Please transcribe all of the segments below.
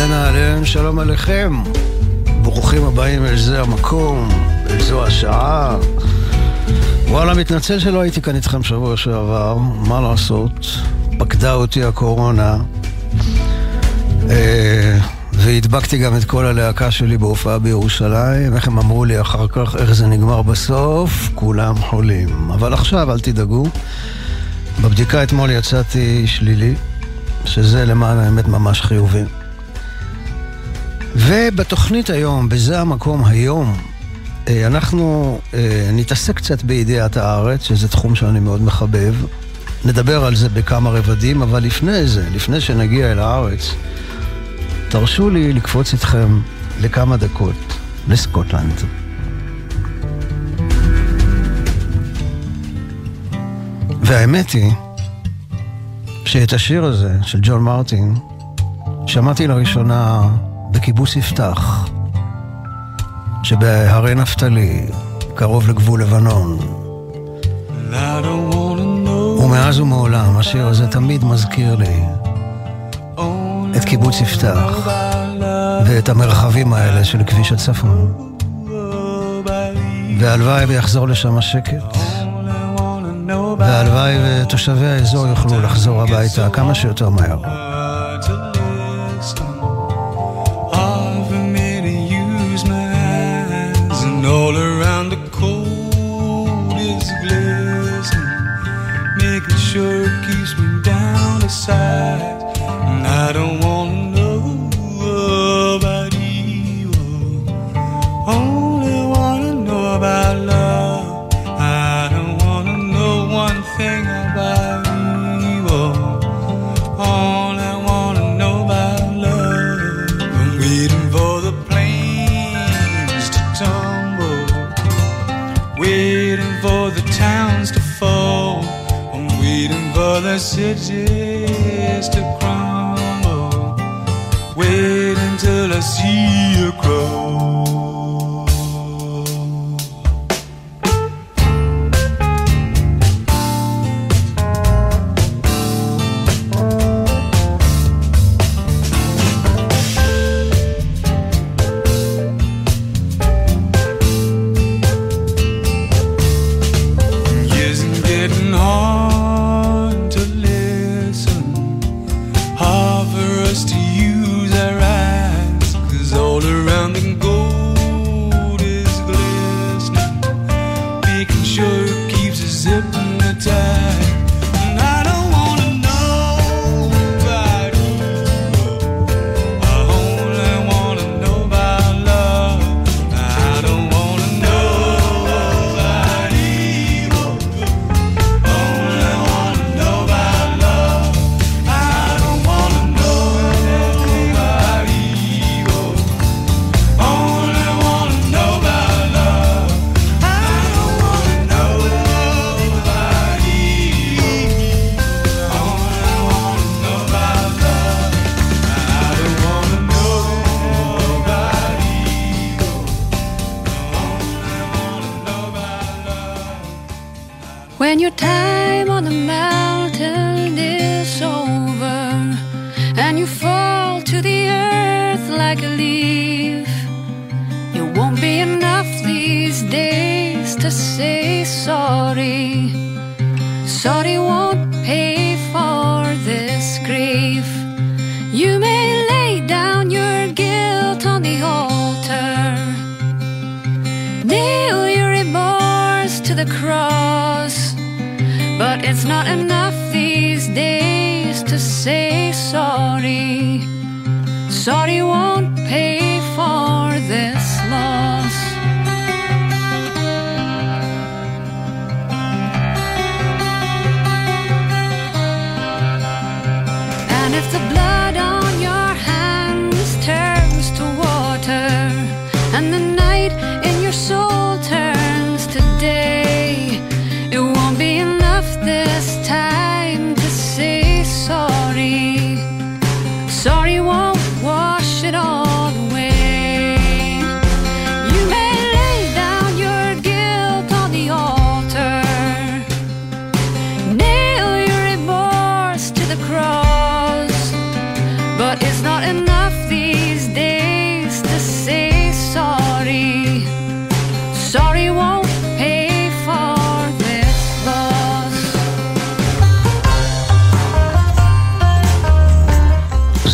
אהלן אהלן, שלום עליכם. ברוכים הבאים אל זה המקום, אל זו השעה. וואלה, מתנצל שלא הייתי כאן איתכם שבוע שעבר, מה לעשות? פקדה אותי הקורונה. אה, והדבקתי גם את כל הלהקה שלי בהופעה בירושלים. איך הם אמרו לי אחר כך, איך זה נגמר בסוף? כולם חולים. אבל עכשיו, אל תדאגו. בבדיקה אתמול יצאתי שלילי, שזה למען האמת ממש חיובי. ובתוכנית היום, בזה המקום היום, אה, אנחנו אה, נתעסק קצת בידיעת הארץ, שזה תחום שאני מאוד מחבב. נדבר על זה בכמה רבדים, אבל לפני זה, לפני שנגיע אל הארץ, תרשו לי לקפוץ איתכם לכמה דקות לסקוטלנד. והאמת היא שאת השיר הזה של ג'ון מרטין שמעתי לראשונה בקיבוץ יפתח, שבהרי נפתלי, קרוב לגבול לבנון. ומאז ומעולם השיר הזה תמיד מזכיר לי את קיבוץ יפתח ואת המרחבים האלה של כביש הצפון. והלוואי ויחזור לשם השקט. והלוואי ותושבי האזור יוכלו לחזור הביתה כמה שיותר מהר. All around the cold is glistening, making sure it keeps me down to sight. And I don't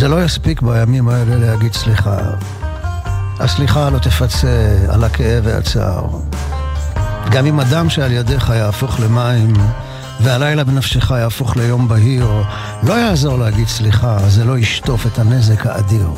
זה לא יספיק בימים האלה להגיד סליחה. הסליחה לא תפצה על הכאב והצער. גם אם אדם שעל ידיך יהפוך למים, והלילה בנפשך יהפוך ליום בהיר, לא יעזור להגיד סליחה, זה לא ישטוף את הנזק האדיר.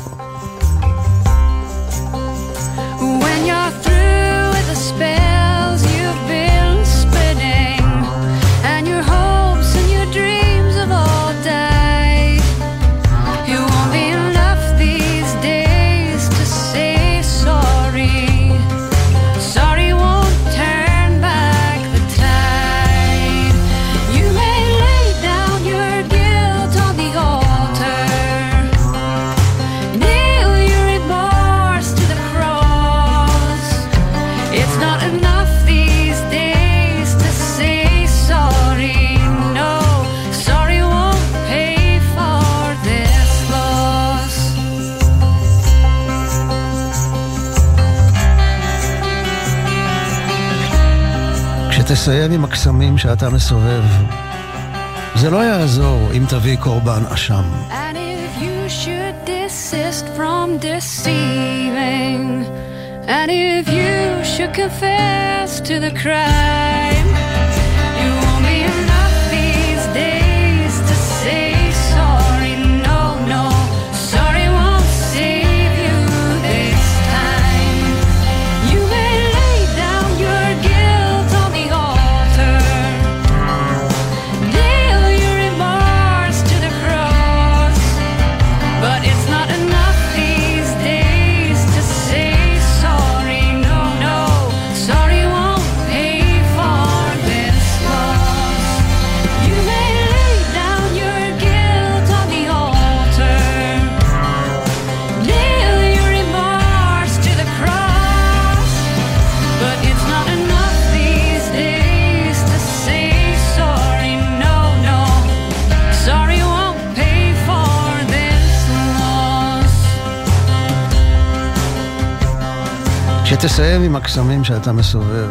תסיים עם הקסמים שאתה מסובב. זה לא יעזור אם תביא קורבן אשם. And if you should confess to the crime הקסמים שאתה מסובב.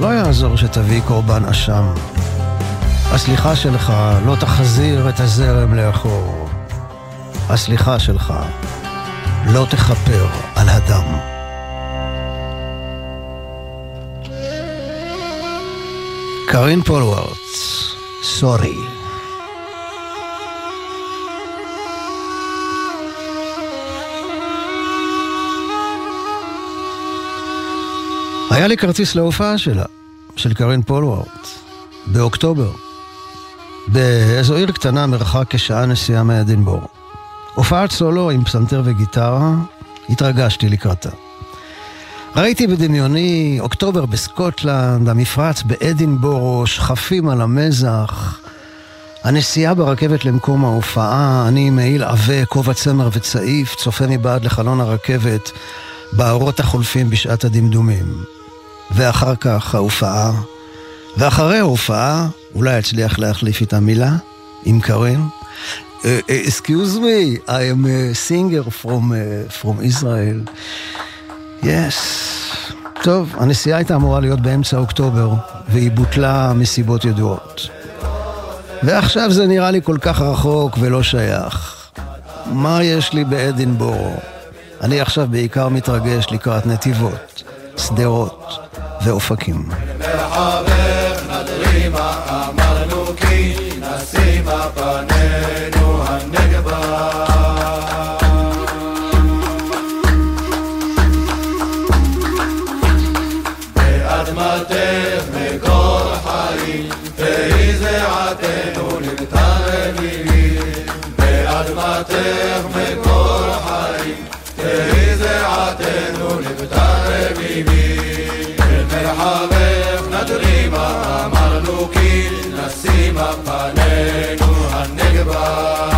לא יעזור שתביא קורבן אשם. הסליחה שלך לא תחזיר את הזרם לאחור. הסליחה שלך לא תכפר על הדם. קרין פולוורץ, סורי. היה לי כרטיס להופעה שלה, של קרין פולוורט, באוקטובר, באיזו עיר קטנה מרחק כשעה נסיעה מאדינבור. הופעת סולו עם פסנתר וגיטרה, התרגשתי לקראתה. ראיתי בדמיוני אוקטובר בסקוטלנד, המפרץ באדינבורו, שכפים על המזח, הנסיעה ברכבת למקום ההופעה, אני מעיל עבה, כובע צמר וצעיף, צופה מבעד לחלון הרכבת, באורות החולפים בשעת הדמדומים. ואחר כך ההופעה, ואחרי ההופעה אולי אצליח להחליף איתה מילה עם קארין. A singer from, uh, from Israel. Yes. טוב, הנסיעה הייתה אמורה להיות באמצע אוקטובר, והיא בוטלה מסיבות ידועות. ועכשיו זה נראה לי כל כך רחוק ולא שייך. מה יש לי באדינבורו? אני עכשיו בעיקר מתרגש לקראת נתיבות, שדרות, ואופקים. אמרנו כי נשימה פנינו הנגבה נשתבח נדרימה, אמרנו כי נשימה פנינו הנגבה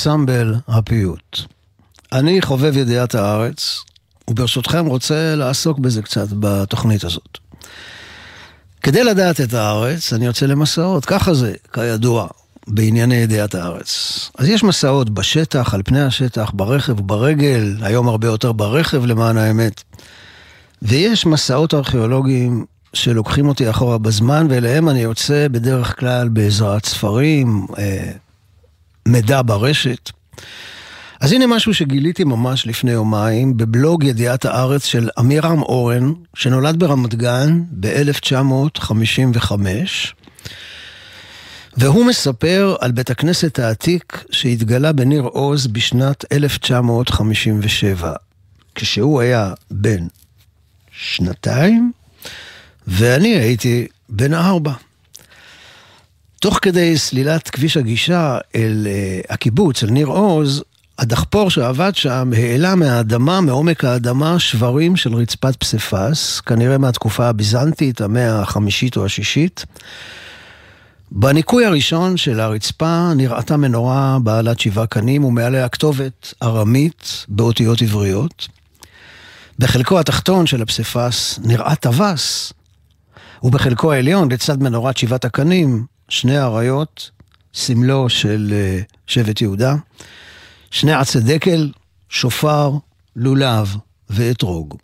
אנסמבל הפיוט. אני חובב ידיעת הארץ, וברשותכם רוצה לעסוק בזה קצת בתוכנית הזאת. כדי לדעת את הארץ, אני יוצא למסעות, ככה זה, כידוע, בענייני ידיעת הארץ. אז יש מסעות בשטח, על פני השטח, ברכב וברגל, היום הרבה יותר ברכב למען האמת. ויש מסעות ארכיאולוגיים שלוקחים אותי אחורה בזמן, ואליהם אני יוצא בדרך כלל בעזרת ספרים, אה, מידע ברשת. אז הנה משהו שגיליתי ממש לפני יומיים בבלוג ידיעת הארץ של אמירם אורן, שנולד ברמת גן ב-1955, והוא מספר על בית הכנסת העתיק שהתגלה בניר עוז בשנת 1957, כשהוא היה בן שנתיים, ואני הייתי בן ארבע. תוך כדי סלילת כביש הגישה אל uh, הקיבוץ, אל ניר עוז, הדחפור שעבד שם העלה מהאדמה, מעומק האדמה, שברים של רצפת פסיפס, כנראה מהתקופה הביזנטית, המאה החמישית או השישית. בניקוי הראשון של הרצפה נראתה מנורה בעלת שבעה קנים ומעליה כתובת ארמית באותיות עבריות. בחלקו התחתון של הפסיפס נראה טווס, ובחלקו העליון, לצד מנורת שבעת הקנים, שני אריות, סמלו של אה, שבט יהודה, שני עצי דקל, שופר, לולב ואתרוג.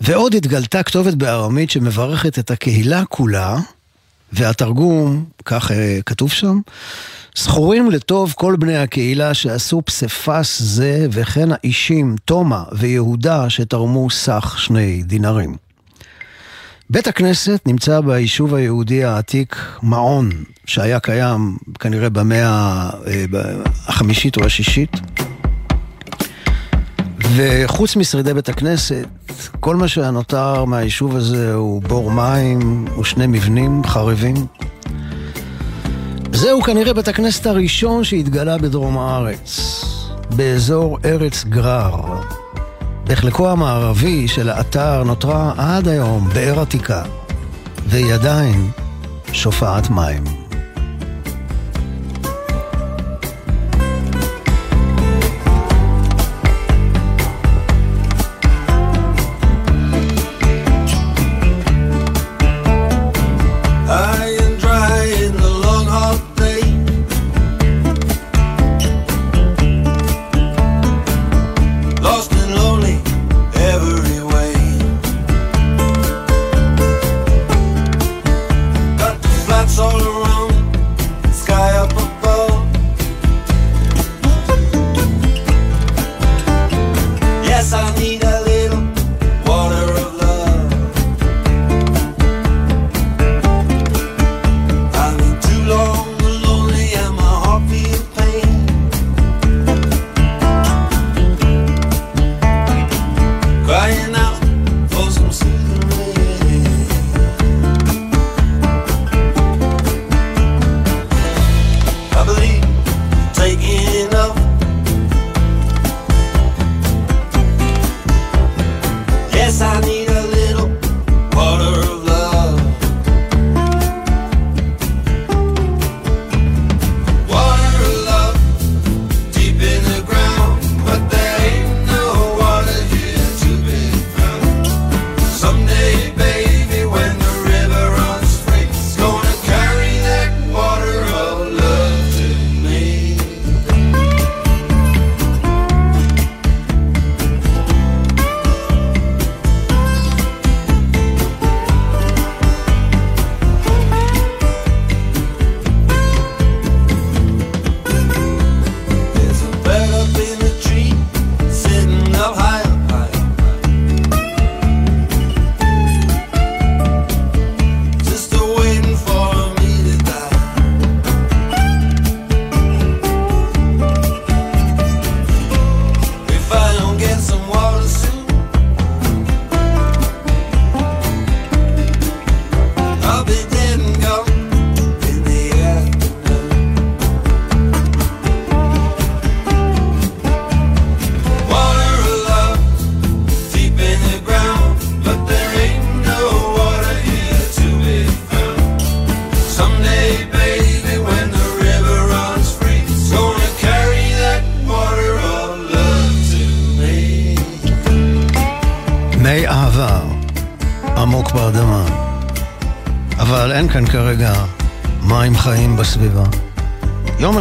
ועוד התגלתה כתובת בארמית שמברכת את הקהילה כולה, והתרגום, כך אה, כתוב שם, זכורים לטוב כל בני הקהילה שעשו פסיפס זה, וכן האישים, תומא ויהודה, שתרמו סך שני דינרים. בית הכנסת נמצא ביישוב היהודי העתיק מעון, שהיה קיים כנראה במאה אה, החמישית או השישית. וחוץ משרידי בית הכנסת, כל מה שנותר מהיישוב הזה הוא בור מים ושני מבנים חרבים. זהו כנראה בית הכנסת הראשון שהתגלה בדרום הארץ, באזור ארץ גרר. בחלקו המערבי של האתר נותרה עד היום באר עתיקה, והיא עדיין שופעת מים.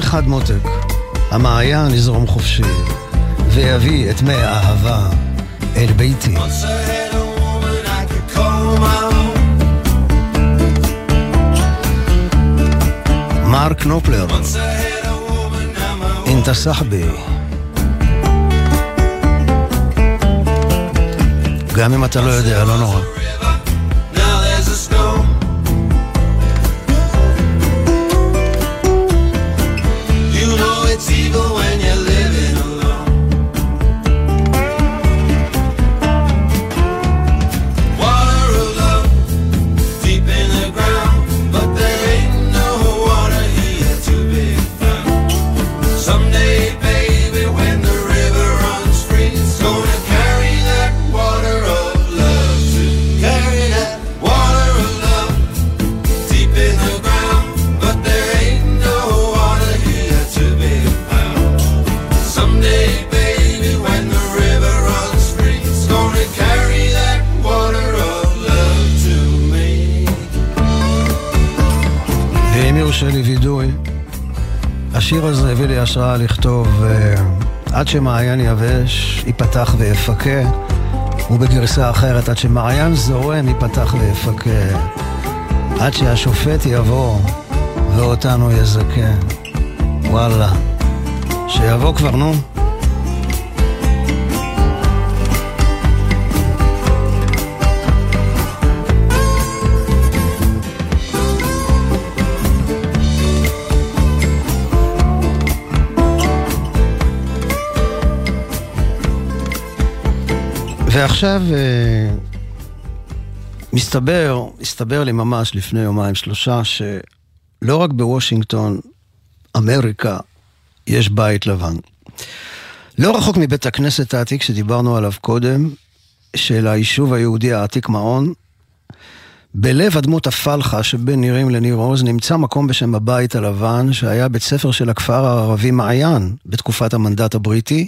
אחד מותק, המעיין יזרום חופשי, ויביא את מי האהבה אל ביתי. מרק נופלר, אינתה סחבי. גם אם אתה לא יודע, לא נורא. השיר הזה הביא לי השראה לכתוב uh, עד שמעיין יבש, ייפתח ויפקה, ובגרסה אחרת, עד שמעיין זורם, ייפתח ויפקה, עד שהשופט יבוא ואותנו יזכה. וואלה, שיבוא כבר, נו. ועכשיו אה, מסתבר, הסתבר לי ממש לפני יומיים שלושה, שלא רק בוושינגטון, אמריקה, יש בית לבן. לא רחוק מבית הכנסת העתיק שדיברנו עליו קודם, של היישוב היהודי העתיק מעון, בלב אדמות הפלחה שבין נירים לניר עוז נמצא מקום בשם הבית הלבן, שהיה בית ספר של הכפר הערבי מעיין בתקופת המנדט הבריטי,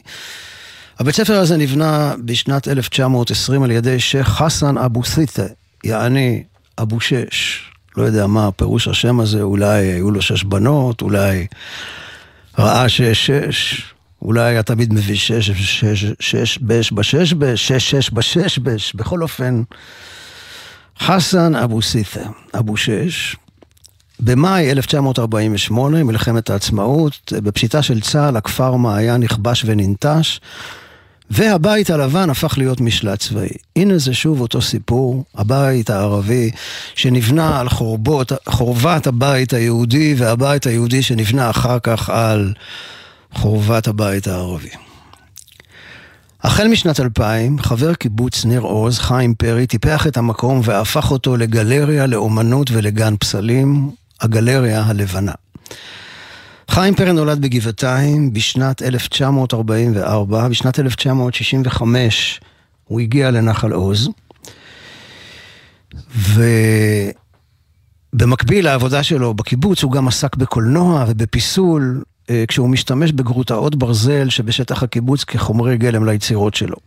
הבית ספר הזה נבנה בשנת 1920 על ידי שייח' חסן אבו סיטה, יעני אבו שש. לא יודע מה פירוש השם הזה, אולי היו לו שש בנות, אולי ראה שש שש, אולי היה תמיד מביא שש, שש, שש בש בשש בש, שש שש בשש בש, בכל אופן, חסן אבו סיתה, אבו שש, במאי 1948, מלחמת העצמאות, בפשיטה של צה"ל, הכפר מעיין נכבש וננטש. והבית הלבן הפך להיות משלט צבאי. הנה זה שוב אותו סיפור, הבית הערבי שנבנה על חורבות, חורבת הבית היהודי, והבית היהודי שנבנה אחר כך על חורבת הבית הערבי. החל משנת 2000, חבר קיבוץ ניר עוז, חיים פרי, טיפח את המקום והפך אותו לגלריה לאומנות ולגן פסלים, הגלריה הלבנה. חיים פרן נולד בגבעתיים בשנת 1944, בשנת 1965 הוא הגיע לנחל עוז, ובמקביל לעבודה שלו בקיבוץ הוא גם עסק בקולנוע ובפיסול, אה, כשהוא משתמש בגרוטאות ברזל שבשטח הקיבוץ כחומרי גלם ליצירות שלו.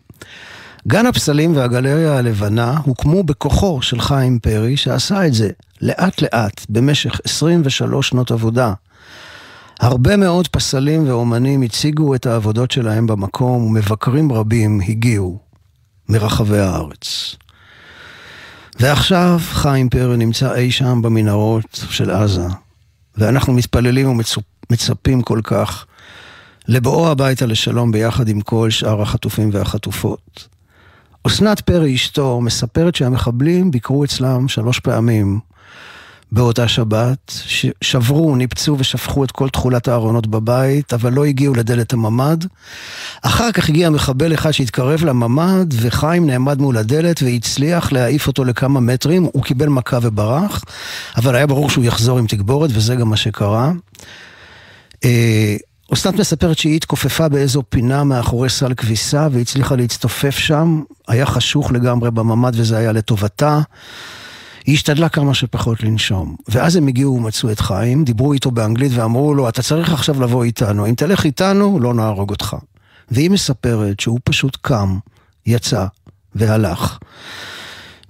גן הפסלים והגלריה הלבנה הוקמו בכוחו של חיים פרי, שעשה את זה לאט לאט במשך 23 שנות עבודה הרבה מאוד פסלים ואומנים הציגו את העבודות שלהם במקום, ומבקרים רבים הגיעו מרחבי הארץ. ועכשיו חיים פרי נמצא אי שם במנהרות של עזה, ואנחנו מתפללים ומצפים כל כך לבואו הביתה לשלום ביחד עם כל שאר החטופים והחטופות. אסנת פרי אשתו מספרת שהמחבלים ביקרו אצלם שלוש פעמים באותה שבת, שברו, ניפצו ושפכו את כל תכולת הארונות בבית, אבל לא הגיעו לדלת הממ"ד. אחר כך הגיע מחבל אחד שהתקרב לממ"ד, וחיים נעמד מול הדלת והצליח להעיף אותו לכמה מטרים, הוא קיבל מכה וברח, אבל היה ברור שהוא יחזור עם תגבורת, וזה גם מה שקרה. אה, אסנת מספרת שהיא התכופפה באיזו פינה מאחורי סל כביסה והצליחה להצטופף שם, היה חשוך לגמרי בממ"ד וזה היה לטובתה. היא השתדלה כמה שפחות לנשום. ואז הם הגיעו ומצאו את חיים, דיברו איתו באנגלית ואמרו לו, אתה צריך עכשיו לבוא איתנו, אם תלך איתנו, לא נהרוג אותך. והיא מספרת שהוא פשוט קם, יצא והלך.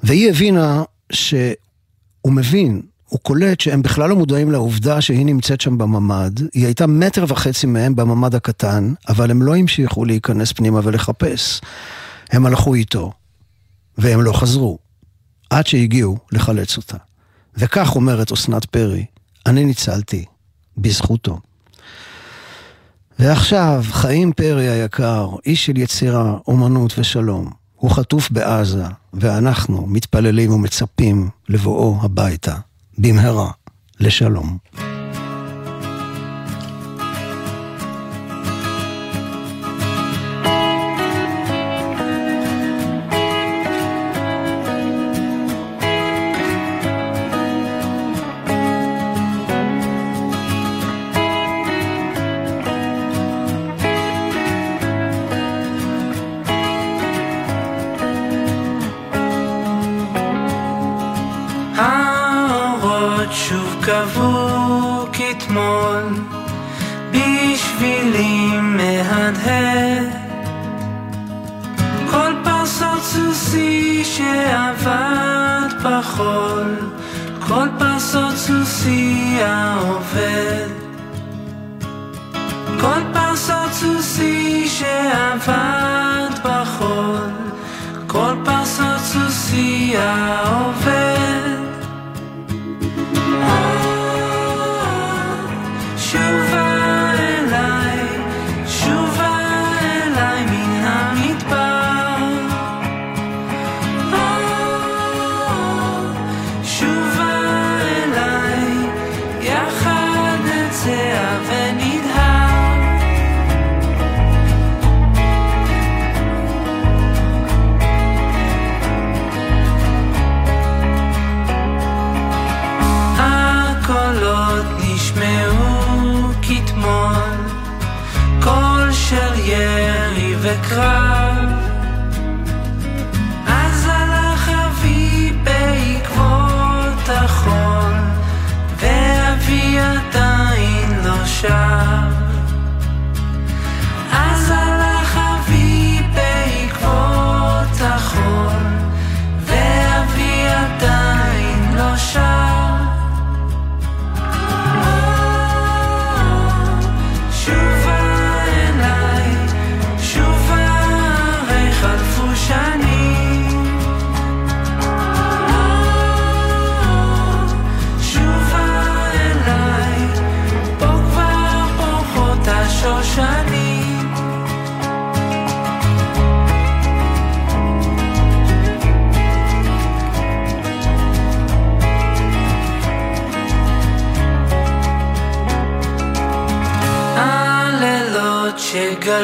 והיא הבינה שהוא מבין הוא קולט שהם בכלל לא מודעים לעובדה שהיא נמצאת שם בממ"ד. היא הייתה מטר וחצי מהם בממ"ד הקטן, אבל הם לא המשיכו להיכנס פנימה ולחפש. הם הלכו איתו, והם לא חזרו, עד שהגיעו לחלץ אותה. וכך אומרת אסנת פרי, אני ניצלתי, בזכותו. ועכשיו, חיים פרי היקר, איש של יצירה, אומנות ושלום, הוא חטוף בעזה, ואנחנו מתפללים ומצפים לבואו הביתה, במהרה, לשלום.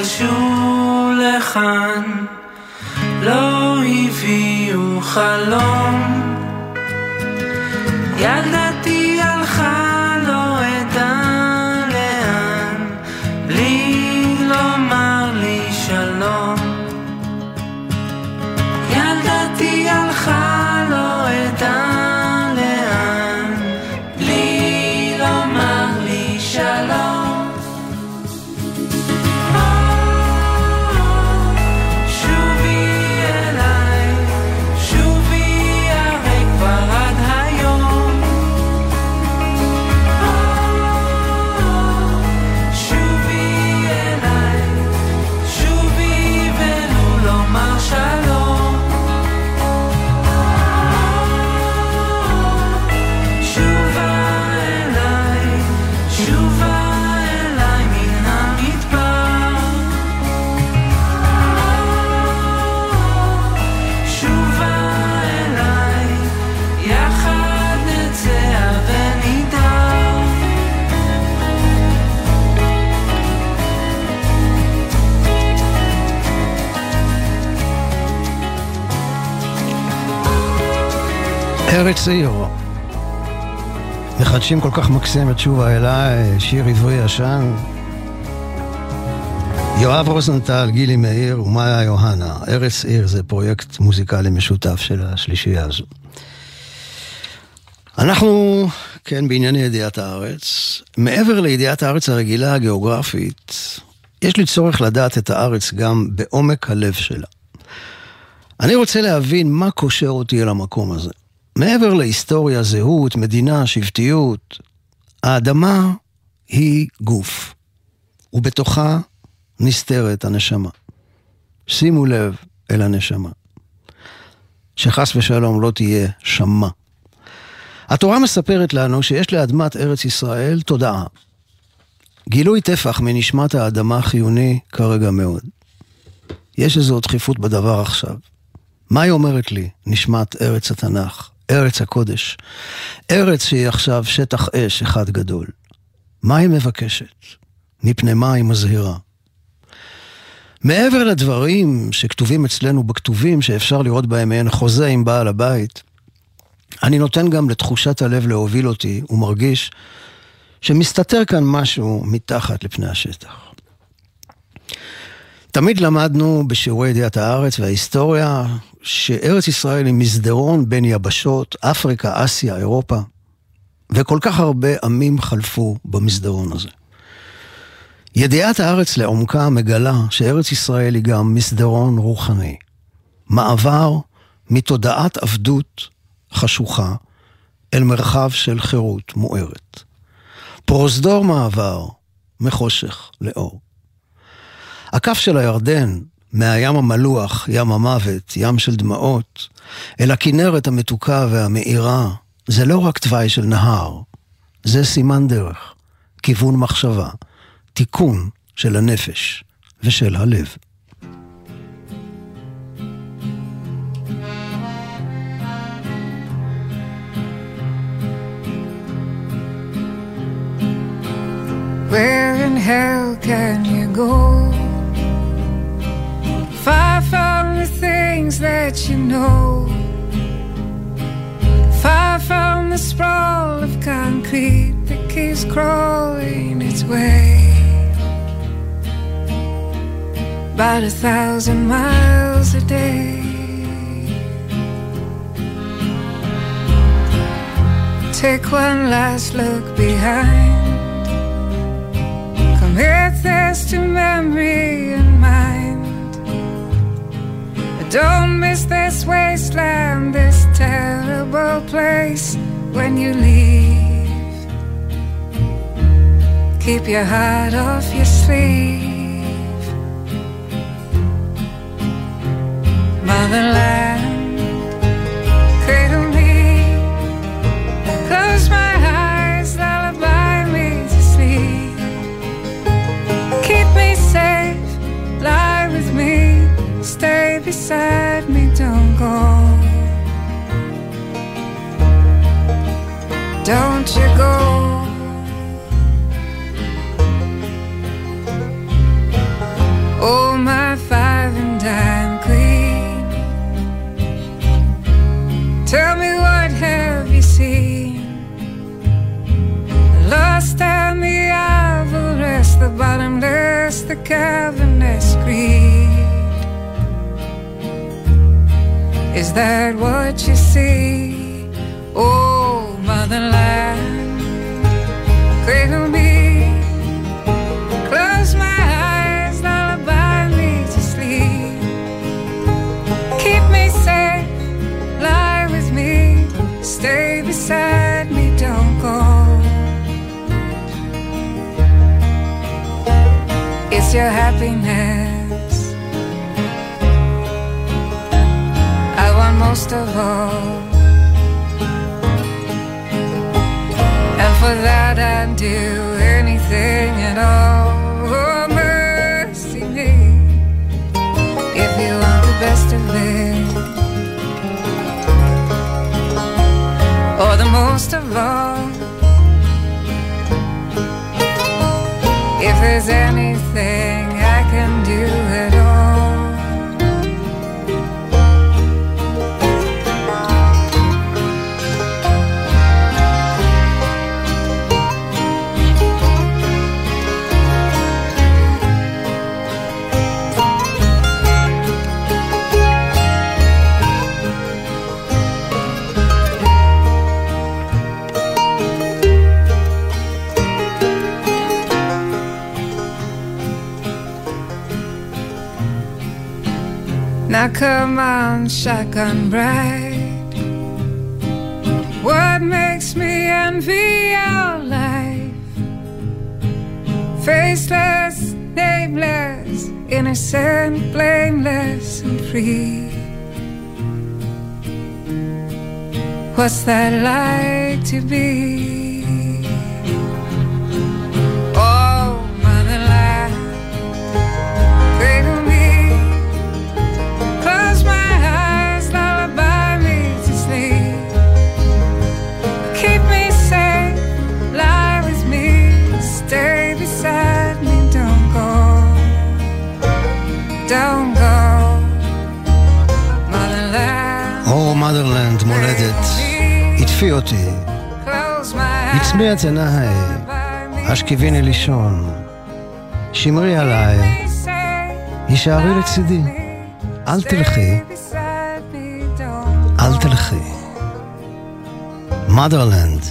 גלשו לכאן. ארץ עיר. מחדשים כל כך מקסים את תשובה אליי, שיר עברי ישן. יואב רוזנטל, גילי מאיר ומאיה יוהנה. ארץ עיר זה פרויקט מוזיקלי משותף של השלישייה הזו. אנחנו, כן, בענייני ידיעת הארץ. מעבר לידיעת הארץ הרגילה הגיאוגרפית, יש לי צורך לדעת את הארץ גם בעומק הלב שלה. אני רוצה להבין מה קושר אותי אל המקום הזה. מעבר להיסטוריה, זהות, מדינה, שבטיות, האדמה היא גוף, ובתוכה נסתרת הנשמה. שימו לב אל הנשמה. שחס ושלום לא תהיה שמה. התורה מספרת לנו שיש לאדמת ארץ ישראל תודעה. גילוי טפח מנשמת האדמה חיוני כרגע מאוד. יש איזו דחיפות בדבר עכשיו. מה היא אומרת לי, נשמת ארץ התנ"ך, ארץ הקודש, ארץ שהיא עכשיו שטח אש אחד גדול? מה היא מבקשת? מפני מה היא מזהירה? מעבר לדברים שכתובים אצלנו בכתובים, שאפשר לראות בהם מעין חוזה עם בעל הבית, אני נותן גם לתחושת הלב להוביל אותי, ומרגיש שמסתתר כאן משהו מתחת לפני השטח. תמיד למדנו בשיעורי ידיעת הארץ וההיסטוריה שארץ ישראל היא מסדרון בין יבשות, אפריקה, אסיה, אירופה, וכל כך הרבה עמים חלפו במסדרון הזה. ידיעת הארץ לעומקה מגלה שארץ ישראל היא גם מסדרון רוחני. מעבר מתודעת עבדות חשוכה אל מרחב של חירות מוארת. פרוזדור מעבר מחושך לאור. הכף של הירדן, מהים המלוח, ים המוות, ים של דמעות, אל הכנרת המתוקה והמאירה, זה לא רק תוואי של נהר, זה סימן דרך, כיוון מחשבה, תיקון של הנפש ושל הלב. Where in hell can you go? Things that you know. Far from the sprawl of concrete that keeps crawling its way. About a thousand miles a day. Take one last look behind Commit this to memory don't miss this wasteland, this terrible place when you leave. Keep your heart off your sleeve. Motherland, beside me, don't go. Don't you go. Oh, my five and dime queen. Tell me what have you seen? Lost and the avarice, the bottomless, the cavernous greed. Is that what you see? Oh, motherland, cradle me, close my eyes, lullaby me to sleep. Keep me safe, lie with me, stay beside me, don't go. It's your happiness. Of all. And for that I'd do anything at all. Oh, mercy me. If you want the best of it. Or the most of all. If there's anything Now come on, shotgun bride. what makes me envy our life. Faceless, nameless, innocent, blameless, and free. What's that like to be? הצמיע את עיניי, השכיביני לישון, שמרי עליי, הישארי לצידי, אל תלכי, אל תלכי. motherland,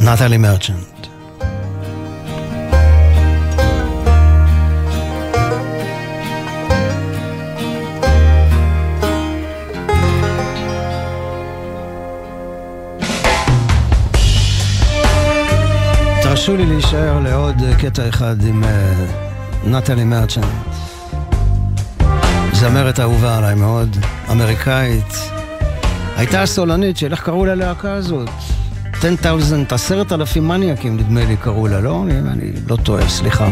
נטלי מרצ'נט. תרשו לי להישאר לעוד קטע אחד עם אה, נטלי מרצ'נט. זמרת אהובה עליי מאוד, אמריקאית. הייתה סולנית של איך קראו ללהקה הזאת? 10,000, עשרת אלפים מניאקים נדמה לי קראו לה, לא? אני, אני לא טועה, סליחה.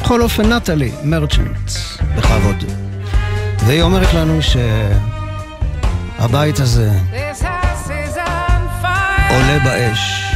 בכל אופן, נטלי מרצ'נט, בכבוד. והיא אומרת לנו שהבית הזה עולה באש.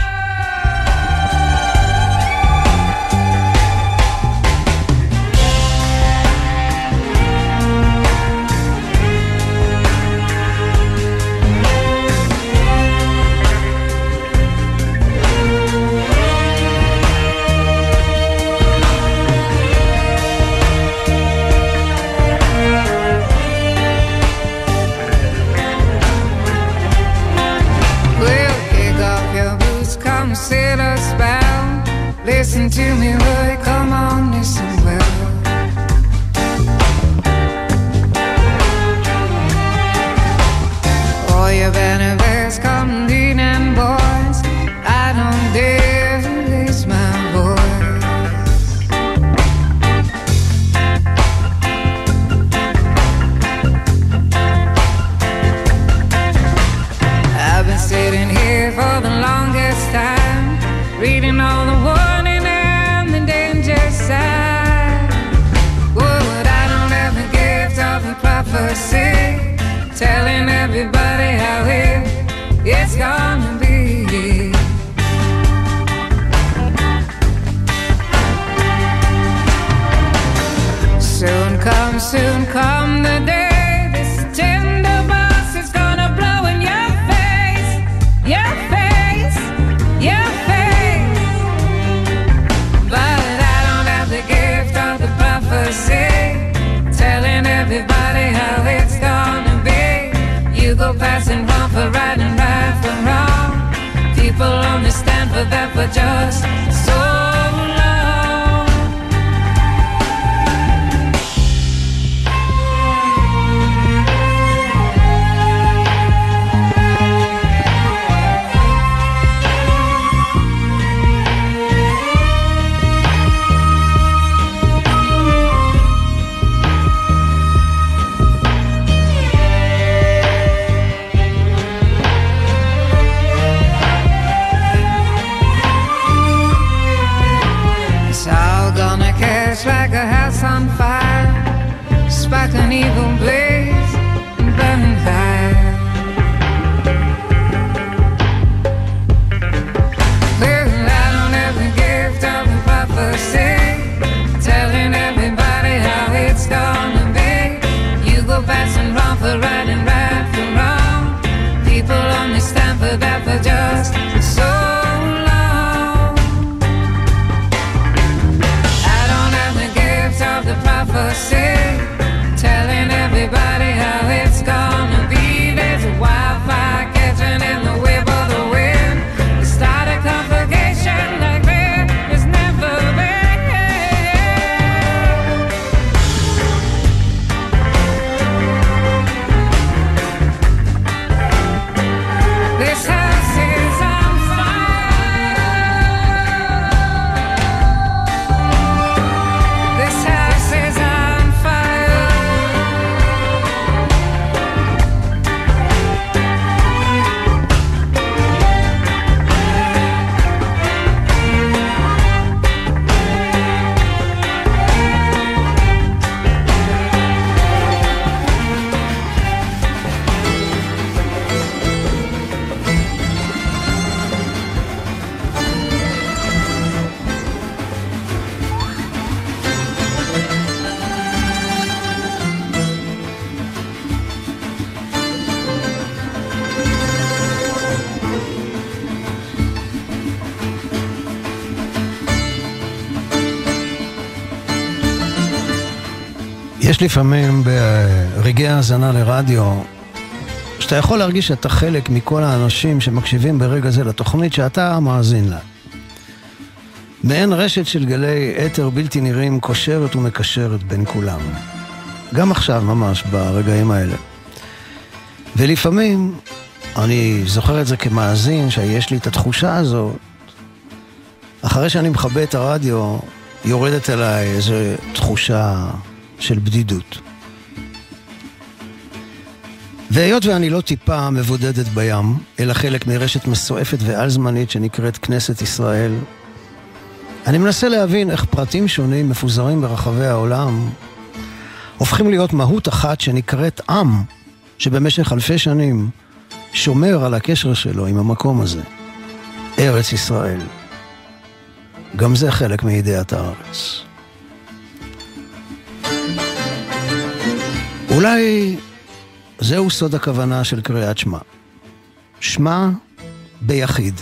יש לפעמים ברגעי האזנה לרדיו, שאתה יכול להרגיש שאתה חלק מכל האנשים שמקשיבים ברגע זה לתוכנית שאתה מאזין לה. מעין רשת של גלי אתר בלתי נראים קושרת ומקשרת בין כולם. גם עכשיו, ממש, ברגעים האלה. ולפעמים, אני זוכר את זה כמאזין, שיש לי את התחושה הזאת, אחרי שאני מכבה את הרדיו, יורדת אליי איזו תחושה של בדידות. והיות ואני לא טיפה מבודדת בים, אלא חלק מרשת מסועפת ועל-זמנית שנקראת כנסת ישראל, אני מנסה להבין איך פרטים שונים מפוזרים ברחבי העולם הופכים להיות מהות אחת שנקראת עם, שבמשך אלפי שנים שומר על הקשר שלו עם המקום הזה, ארץ ישראל. גם זה חלק מידיעת הארץ. אולי זהו סוד הכוונה של קריאת שמע. שמע ביחיד,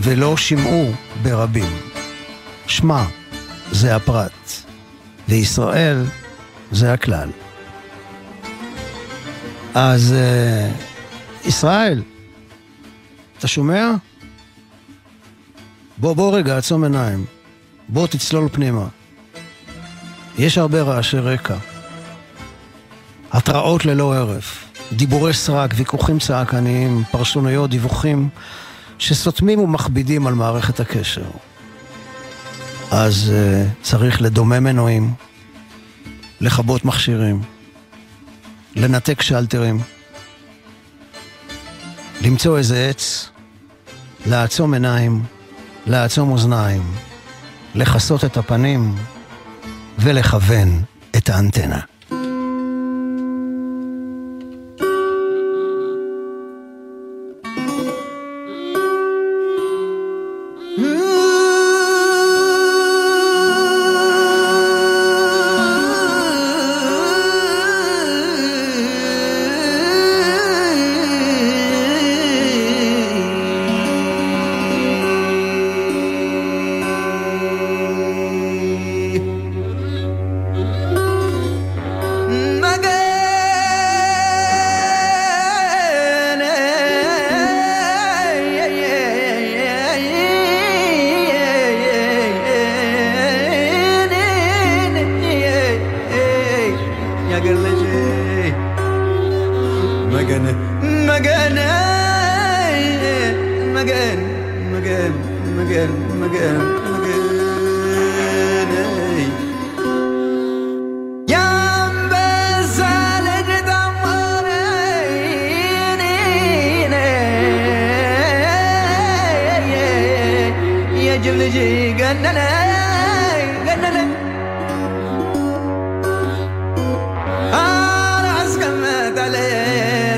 ולא שמעו ברבים. שמע זה הפרט, וישראל זה הכלל. אז uh, ישראל, אתה שומע? בוא, בוא רגע, עצום עיניים. בוא תצלול פנימה. יש הרבה רעשי רקע. התראות ללא הרף, דיבורי סרק, ויכוחים צעקניים, פרשנויות, דיווחים שסותמים ומכבידים על מערכת הקשר. אז uh, צריך לדומם מנועים, לכבות מכשירים, לנתק שלטרים, למצוא איזה עץ, לעצום עיניים, לעצום אוזניים, לכסות את הפנים ולכוון את האנטנה.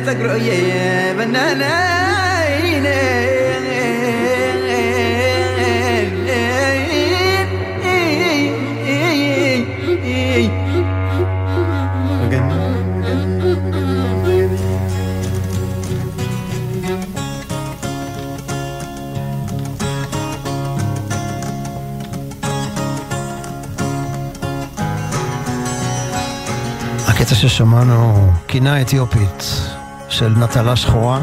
ta groye banana ine של נטלה שחורה,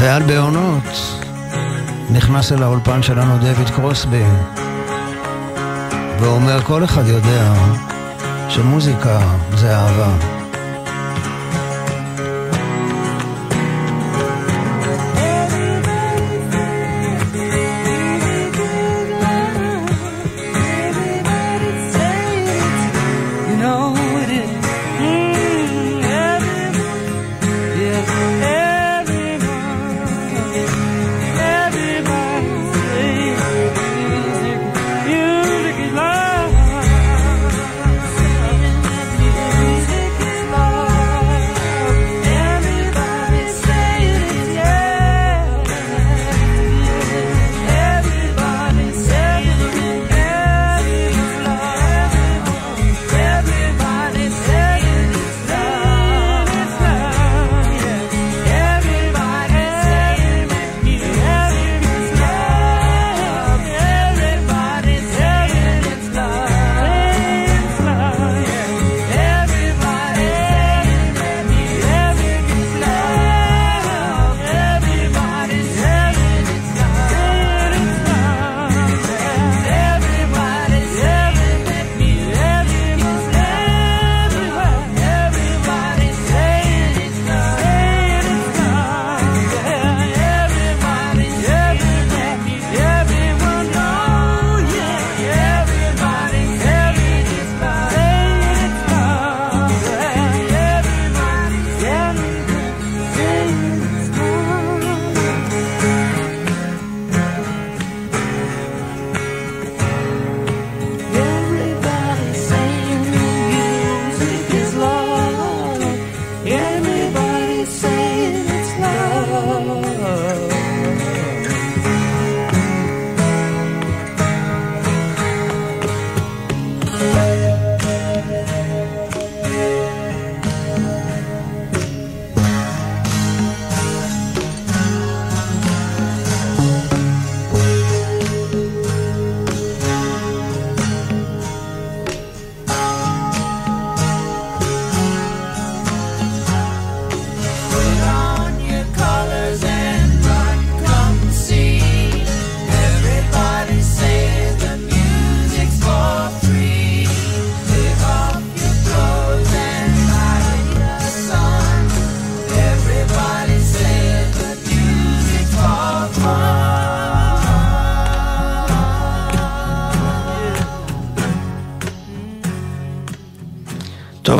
ועל בעונות נכנס אל האולפן שלנו דויד קרוסבי, ואומר כל אחד יודע שמוזיקה זה אהבה.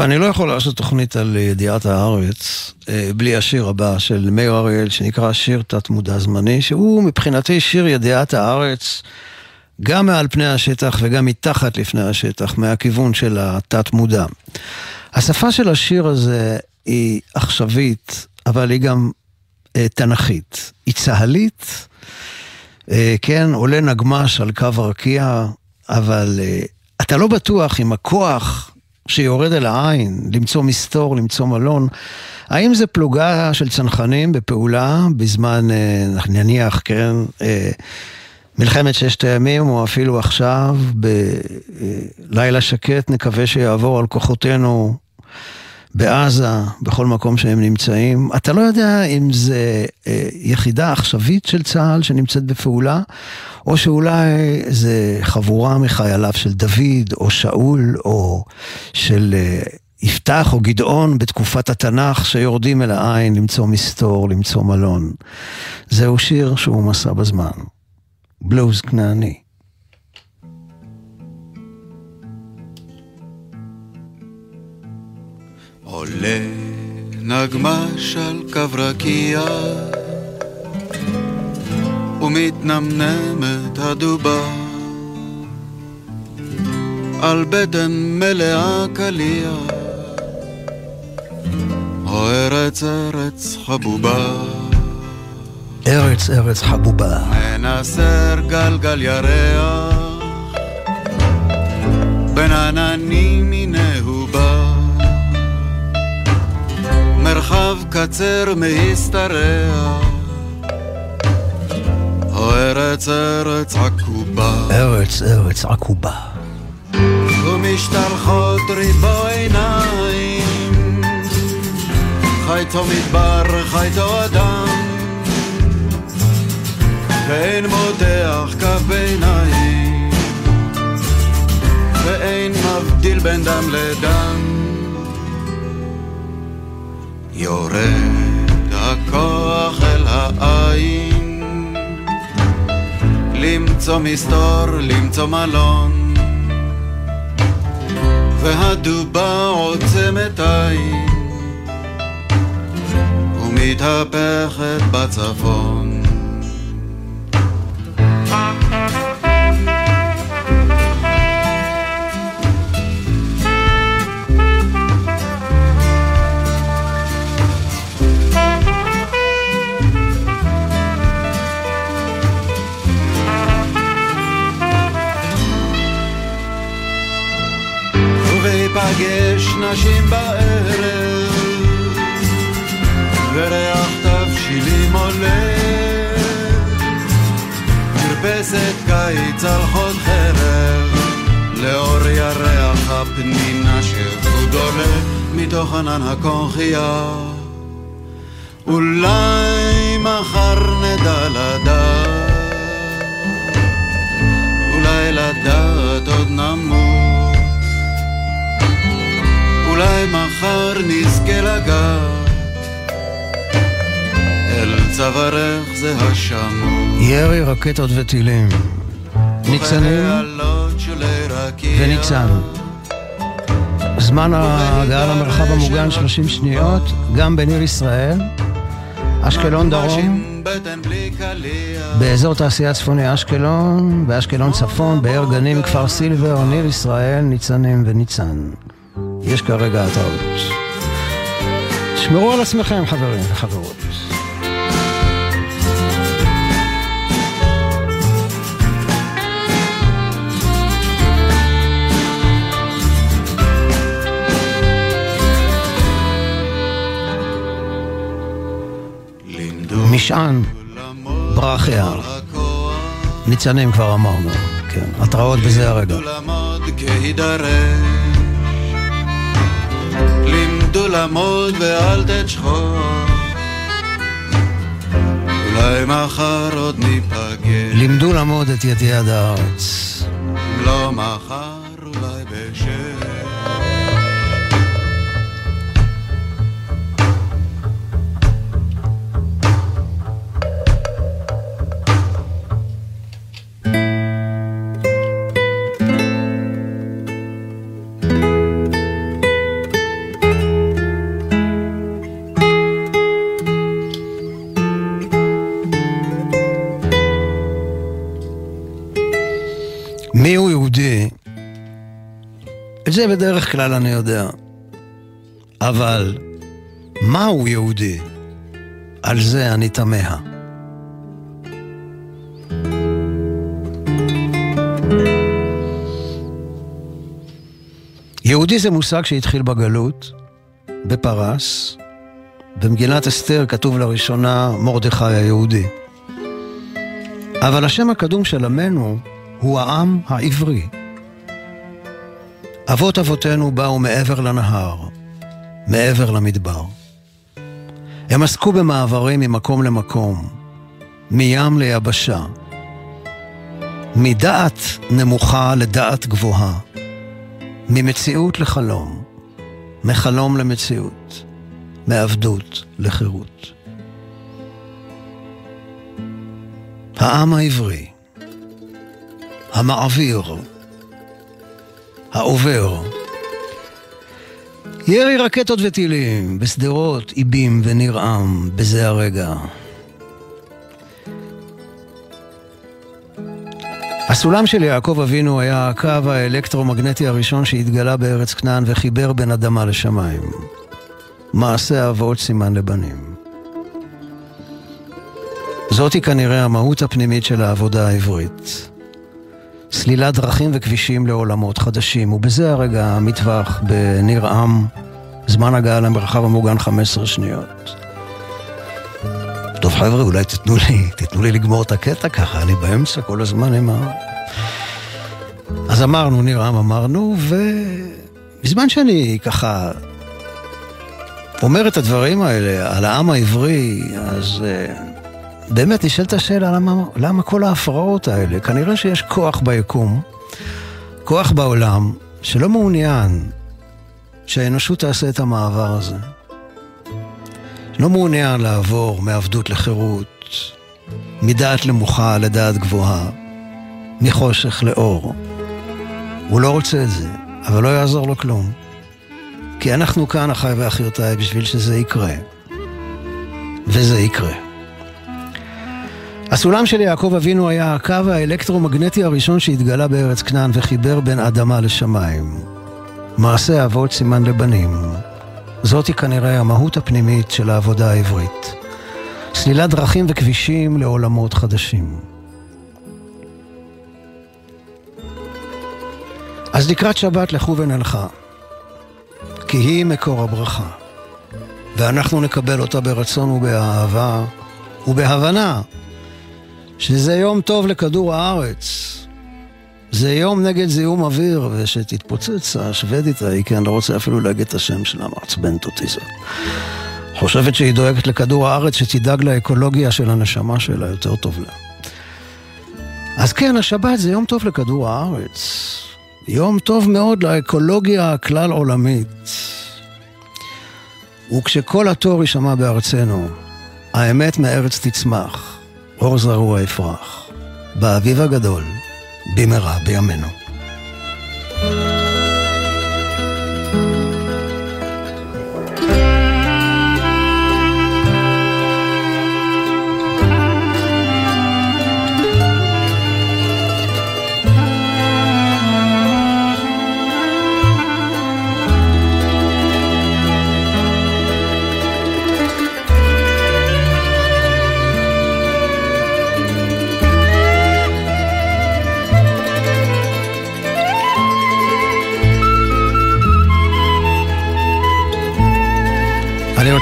אני לא יכול לעשות תוכנית על ידיעת הארץ אה, בלי השיר הבא של מאיר אריאל, שנקרא שיר תת-מודע זמני, שהוא מבחינתי שיר ידיעת הארץ גם מעל פני השטח וגם מתחת לפני השטח, מהכיוון של התת-מודע. השפה של השיר הזה היא עכשווית, אבל היא גם אה, תנכית. היא צהלית, אה, כן, עולה נגמש על קו הרקיע, אבל אה, אתה לא בטוח אם הכוח שיורד אל העין, למצוא מסתור, למצוא מלון, האם זה פלוגה של צנחנים בפעולה בזמן, אה, נניח, כן, אה, מלחמת ששת הימים, או אפילו עכשיו, בלילה שקט, נקווה שיעבור על כוחותינו בעזה, בכל מקום שהם נמצאים. אתה לא יודע אם זה אה, יחידה עכשווית של צה"ל שנמצאת בפעולה, או שאולי זה חבורה מחייליו של דוד, או שאול, או של אה, יפתח או גדעון בתקופת התנ"ך, שיורדים אל העין למצוא מסתור, למצוא מלון. זהו שיר שהוא מסע בזמן. בלוז כנעני. עולה נגמש על קו רקיע ומתנמנמת הדובה. על בטן מלאה קליע או ארץ ארץ חבובה. ארץ ארץ חבובה. מנסר גלגל ירח בין עננים מינהו מרחב קצר מהשתרע או ארץ ארץ עקובה. ארץ ארץ עקובה. ומשתלחות ריבו עיניים. חייתו מדבר, חייתו אדם. ואין מותח כף ביניים ואין מבדיל בין דם לדם יורד הכוח אל העין. למצוא מסתור, למצוא מלון. והדובה עוצמת עין. ומתהפכת בצפון ובהיפגש נשים בערב וריח תבשילים עולה. מרפסת קיץ על חוד חרב לאור ירח הפנינה שחוד עולה מתוך ענן הקונכייה. אולי מחר נדע לדעת אולי לדעת עוד נמות אולי מחר נזכה לגעת אל צווארך זה השמות ירי רקטות וטילים. ניצנים וניצן. זמן ההגעה למרחב המוגן 30 שניות, גם בניר ישראל, אשקלון דרום, באזור תעשייה צפוני אשקלון, באשקלון צפון, באר גנים, כפר סילבר, ניר ישראל, ניצנים וניצן. יש כרגע התראות. תשמרו על עצמכם חברים וחברות. משען, ברכיה, ניצנים כבר אמרנו, כן, התראות בזה הרגע. לימדו לעמוד ואל תשכוח אולי מחר עוד ניפגש. לימדו לעמוד את ידי עד הארץ. לא מחר אולי בשש זה בדרך כלל אני יודע. אבל מהו יהודי? על זה אני תמה. יהודי זה מושג שהתחיל בגלות, בפרס. במגילת אסתר כתוב לראשונה מרדכי היהודי. אבל השם הקדום של עמנו הוא העם העברי. אבות אבותינו באו מעבר לנהר, מעבר למדבר. הם עסקו במעברים ממקום למקום, מים ליבשה, מדעת נמוכה לדעת גבוהה, ממציאות לחלום, מחלום למציאות, מעבדות לחירות. העם העברי, המעביר, העובר, ירי רקטות וטילים בשדרות, איבים וניר-עם בזה הרגע. הסולם של יעקב אבינו היה הקו האלקטרומגנטי הראשון שהתגלה בארץ כנען וחיבר בין אדמה לשמיים. מעשה אבות סימן לבנים. זאתי כנראה המהות הפנימית של העבודה העברית. סלילת דרכים וכבישים לעולמות חדשים, ובזה הרגע המטווח בניר עם, זמן הגעה למרחב המוגן 15 שניות. טוב חבר'ה, אולי תיתנו לי, תיתנו לי לגמור את הקטע ככה, אני באמצע כל הזמן עם ה... אז אמרנו, ניר עם אמרנו, ובזמן שאני ככה אומר את הדברים האלה על העם העברי, אז... Uh, באמת נשאלת השאלה למה, למה כל ההפרעות האלה? כנראה שיש כוח ביקום, כוח בעולם, שלא מעוניין שהאנושות תעשה את המעבר הזה. לא מעוניין לעבור מעבדות לחירות, מדעת למוחה לדעת גבוהה, מחושך לאור. הוא לא רוצה את זה, אבל לא יעזור לו כלום. כי אנחנו כאן, אחיי ואחיותיי, בשביל שזה יקרה. וזה יקרה. הסולם של יעקב אבינו היה הקו האלקטרומגנטי הראשון שהתגלה בארץ כנען וחיבר בין אדמה לשמיים. מעשה אבות סימן לבנים. זאתי כנראה המהות הפנימית של העבודה העברית. סלילת דרכים וכבישים לעולמות חדשים. אז לקראת שבת לכו ונלכה, כי היא מקור הברכה, ואנחנו נקבל אותה ברצון ובאהבה ובהבנה שזה יום טוב לכדור הארץ. זה יום נגד זיהום אוויר, ושתתפוצץ השוודית ההיא, כי אני לא רוצה אפילו להגיד את השם שלה, מעצבנת אותי זאת. חושבת שהיא דואגת לכדור הארץ, שתדאג לאקולוגיה של הנשמה שלה, יותר טוב לה. אז כן, השבת זה יום טוב לכדור הארץ. יום טוב מאוד לאקולוגיה הכלל עולמית. וכשכל התור יישמע בארצנו, האמת מארץ תצמח. אור זרוע יפרח, באביב הגדול, במהרה בימינו.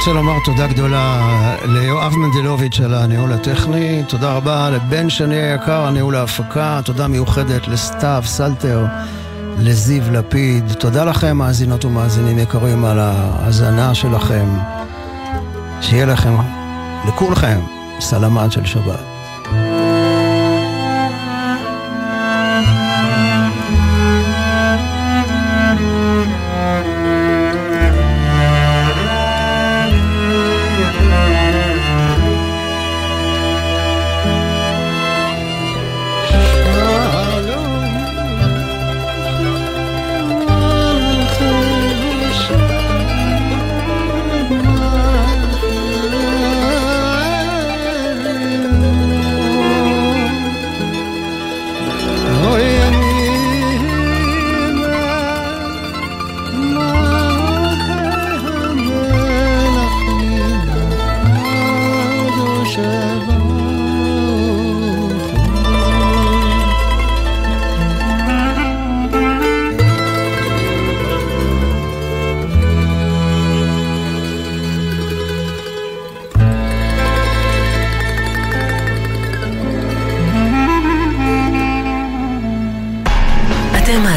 רוצה לומר תודה גדולה ליואב מנדלוביץ' על הניהול הטכני, תודה רבה לבן שני היקר, הניהול ההפקה, תודה מיוחדת לסתיו סלטר, לזיו לפיד, תודה לכם מאזינות ומאזינים יקרים על ההאזנה שלכם, שיהיה לכם, לכולכם, סלמת של שבת.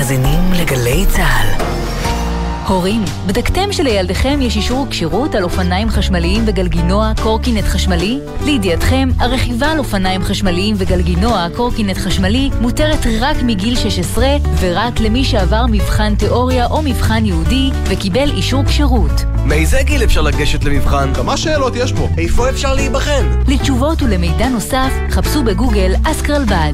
מאזינים לגלי צה"ל. הורים, בדקתם שלילדיכם יש אישור כשירות על אופניים חשמליים וגלגינוע קורקינט חשמלי? לידיעתכם, הרכיבה על אופניים חשמליים וגלגינוע קורקינט חשמלי מותרת רק מגיל 16 ורק למי שעבר מבחן תיאוריה או מבחן ייעודי וקיבל אישור כשירות. מאיזה גיל אפשר לגשת למבחן? כמה שאלות יש פה? איפה אפשר להיבחן? לתשובות ולמידע נוסף, חפשו בגוגל אסקרלבד.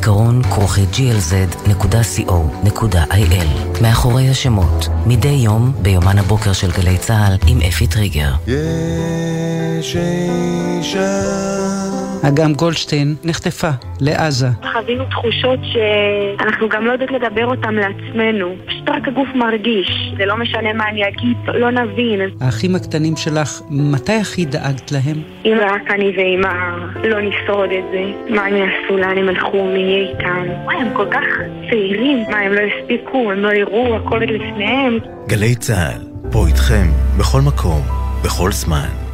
זיכרון כרוכי glz.co.il מאחורי השמות, מדי יום ביומן הבוקר של גלי צה"ל עם אפי טריגר. יש אישה אגם גולדשטיין נחטפה לעזה. חווינו תחושות שאנחנו גם לא יודעות לדבר אותן לעצמנו. פשוט רק הגוף מרגיש. זה לא משנה מה אני אגיד, לא נבין. האחים הקטנים שלך, מתי הכי דאגת להם? אם רק אני ואמא לא נשרוד את זה, מה הם יעשו, לאן הם הלכו, מי יהיה איתם? וואי, הם כל כך צעירים. מה, הם לא הספיקו, הם לא יראו, הכל עוד לפניהם. גלי צה"ל, פה איתכם, בכל מקום, בכל זמן.